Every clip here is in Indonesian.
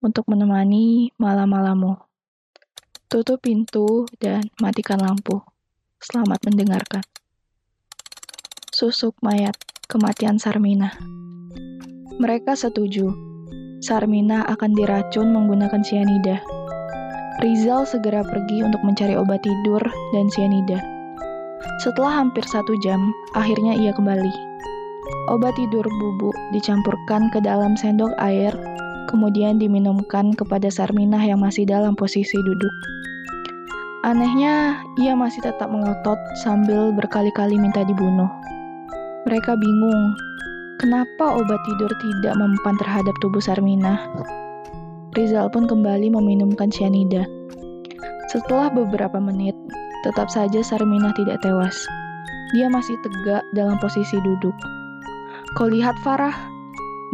untuk menemani malam-malammu. Tutup pintu dan matikan lampu. Selamat mendengarkan. Susuk mayat kematian Sarmina. Mereka setuju. Sarmina akan diracun menggunakan sianida. Rizal segera pergi untuk mencari obat tidur dan sianida. Setelah hampir satu jam, akhirnya ia kembali. Obat tidur bubuk dicampurkan ke dalam sendok air, kemudian diminumkan kepada Sarminah yang masih dalam posisi duduk. Anehnya, ia masih tetap melotot sambil berkali-kali minta dibunuh. Mereka bingung, kenapa obat tidur tidak mempan terhadap tubuh Sarminah. Rizal pun kembali meminumkan cyanida. Setelah beberapa menit, tetap saja Sarminah tidak tewas. Dia masih tegak dalam posisi duduk. Kau lihat Farah?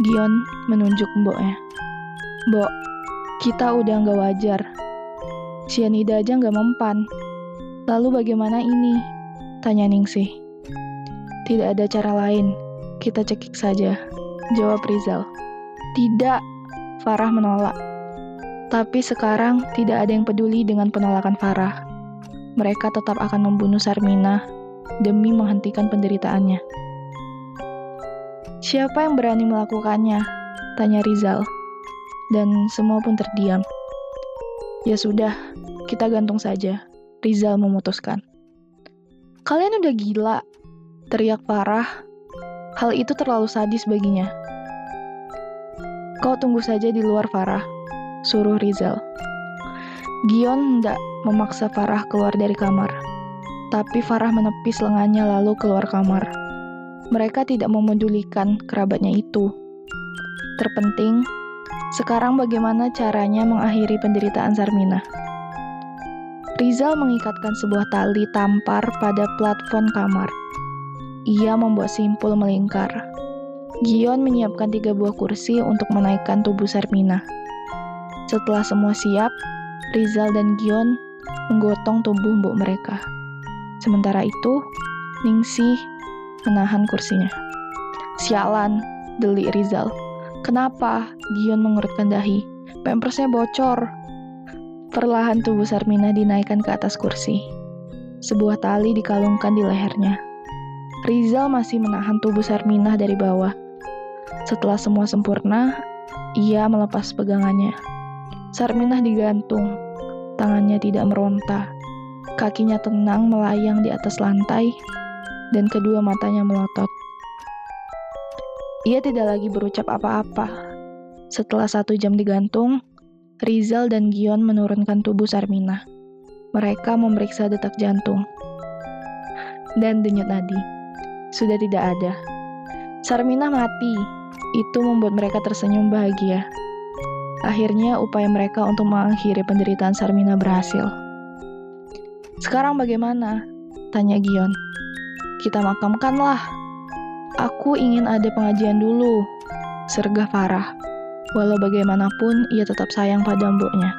Gion menunjuk mboknya. Mbok, kita udah nggak wajar. Cyanida aja nggak mempan. Lalu bagaimana ini? Tanya Ningsih. Tidak ada cara lain. Kita cekik saja. Jawab Rizal. Tidak. Farah menolak. Tapi sekarang tidak ada yang peduli dengan penolakan Farah. Mereka tetap akan membunuh Sarmina demi menghentikan penderitaannya. Siapa yang berani melakukannya? Tanya Rizal. Dan semua pun terdiam. Ya sudah, kita gantung saja. Rizal memutuskan. Kalian udah gila, teriak Farah. Hal itu terlalu sadis baginya. Kau tunggu saja di luar Farah, suruh Rizal. Gion hendak memaksa Farah keluar dari kamar. Tapi Farah menepis lengannya lalu keluar kamar. Mereka tidak memedulikan kerabatnya itu. Terpenting, sekarang bagaimana caranya mengakhiri penderitaan Sarmina? Rizal mengikatkan sebuah tali tampar pada plafon kamar. Ia membuat simpul melingkar. Gion menyiapkan tiga buah kursi untuk menaikkan tubuh Sarmina. Setelah semua siap, Rizal dan Gion menggotong tubuh mbok mereka. Sementara itu, Ningsih menahan kursinya. Sialan, delik Rizal. Kenapa? Gion mengurutkan dahi. Pampersnya bocor. Perlahan tubuh Sarmina dinaikkan ke atas kursi. Sebuah tali dikalungkan di lehernya. Rizal masih menahan tubuh Sarmina dari bawah. Setelah semua sempurna, ia melepas pegangannya. Sarminah digantung, tangannya tidak meronta, kakinya tenang melayang di atas lantai, dan kedua matanya melotot. Ia tidak lagi berucap apa-apa. Setelah satu jam digantung, Rizal dan Gion menurunkan tubuh Sarmina. Mereka memeriksa detak jantung. Dan denyut nadi. Sudah tidak ada. Sarmina mati. Itu membuat mereka tersenyum bahagia. Akhirnya upaya mereka untuk mengakhiri penderitaan Sarmina berhasil. Sekarang bagaimana? Tanya Gion. Kita makamkanlah, Aku ingin ada pengajian dulu, sergah Farah. Walau bagaimanapun, ia tetap sayang pada mboknya.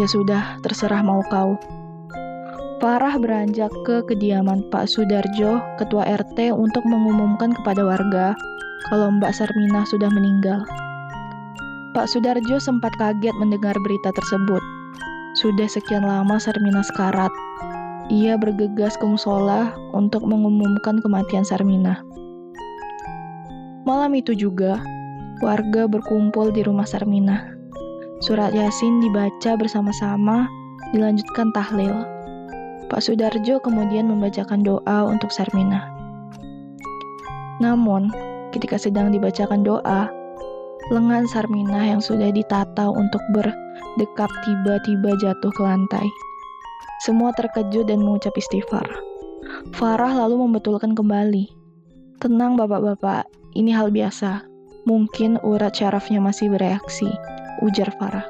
Ya sudah, terserah mau kau. Farah beranjak ke kediaman Pak Sudarjo, ketua RT, untuk mengumumkan kepada warga kalau Mbak Sarmina sudah meninggal. Pak Sudarjo sempat kaget mendengar berita tersebut. Sudah sekian lama Sarmina sekarat. Ia bergegas ke musola untuk mengumumkan kematian Sarmina. Malam itu juga, warga berkumpul di rumah Sarmina. Surat Yasin dibaca bersama-sama, dilanjutkan tahlil. Pak Sudarjo kemudian membacakan doa untuk Sarmina. Namun, ketika sedang dibacakan doa, lengan Sarmina yang sudah ditata untuk berdekap tiba-tiba jatuh ke lantai. Semua terkejut dan mengucap istighfar. Farah lalu membetulkan kembali. Tenang bapak-bapak, ini hal biasa. Mungkin urat syarafnya masih bereaksi, ujar Farah.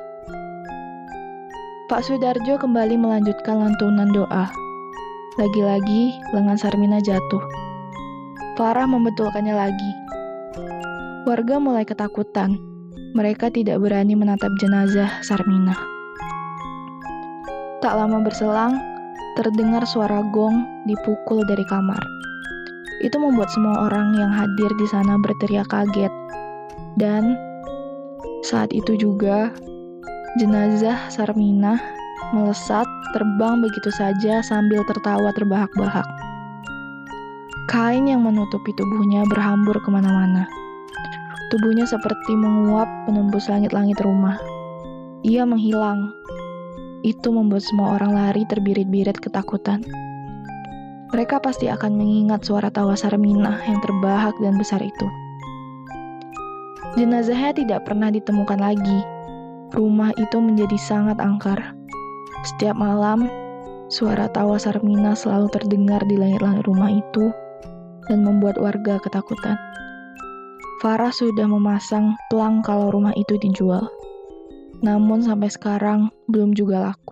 Pak Sudarjo kembali melanjutkan lantunan doa. Lagi-lagi, lengan Sarmina jatuh. Farah membetulkannya lagi. Warga mulai ketakutan. Mereka tidak berani menatap jenazah Sarmina. Tak lama berselang, terdengar suara gong dipukul dari kamar. Itu membuat semua orang yang hadir di sana berteriak kaget. Dan Saat itu juga, jenazah Sarminah melesat terbang begitu saja sambil tertawa terbahak-bahak. Kain yang menutupi tubuhnya berhambur ke mana-mana. Tubuhnya seperti menguap menembus langit-langit rumah. Ia menghilang. Itu membuat semua orang lari terbirit-birit ketakutan. Mereka pasti akan mengingat suara tawa Sarminah yang terbahak dan besar itu. Jenazahnya tidak pernah ditemukan lagi. Rumah itu menjadi sangat angker. Setiap malam, suara tawa Sarmina selalu terdengar di langit-langit rumah itu dan membuat warga ketakutan. Farah sudah memasang pelang kalau rumah itu dijual. Namun sampai sekarang belum juga laku.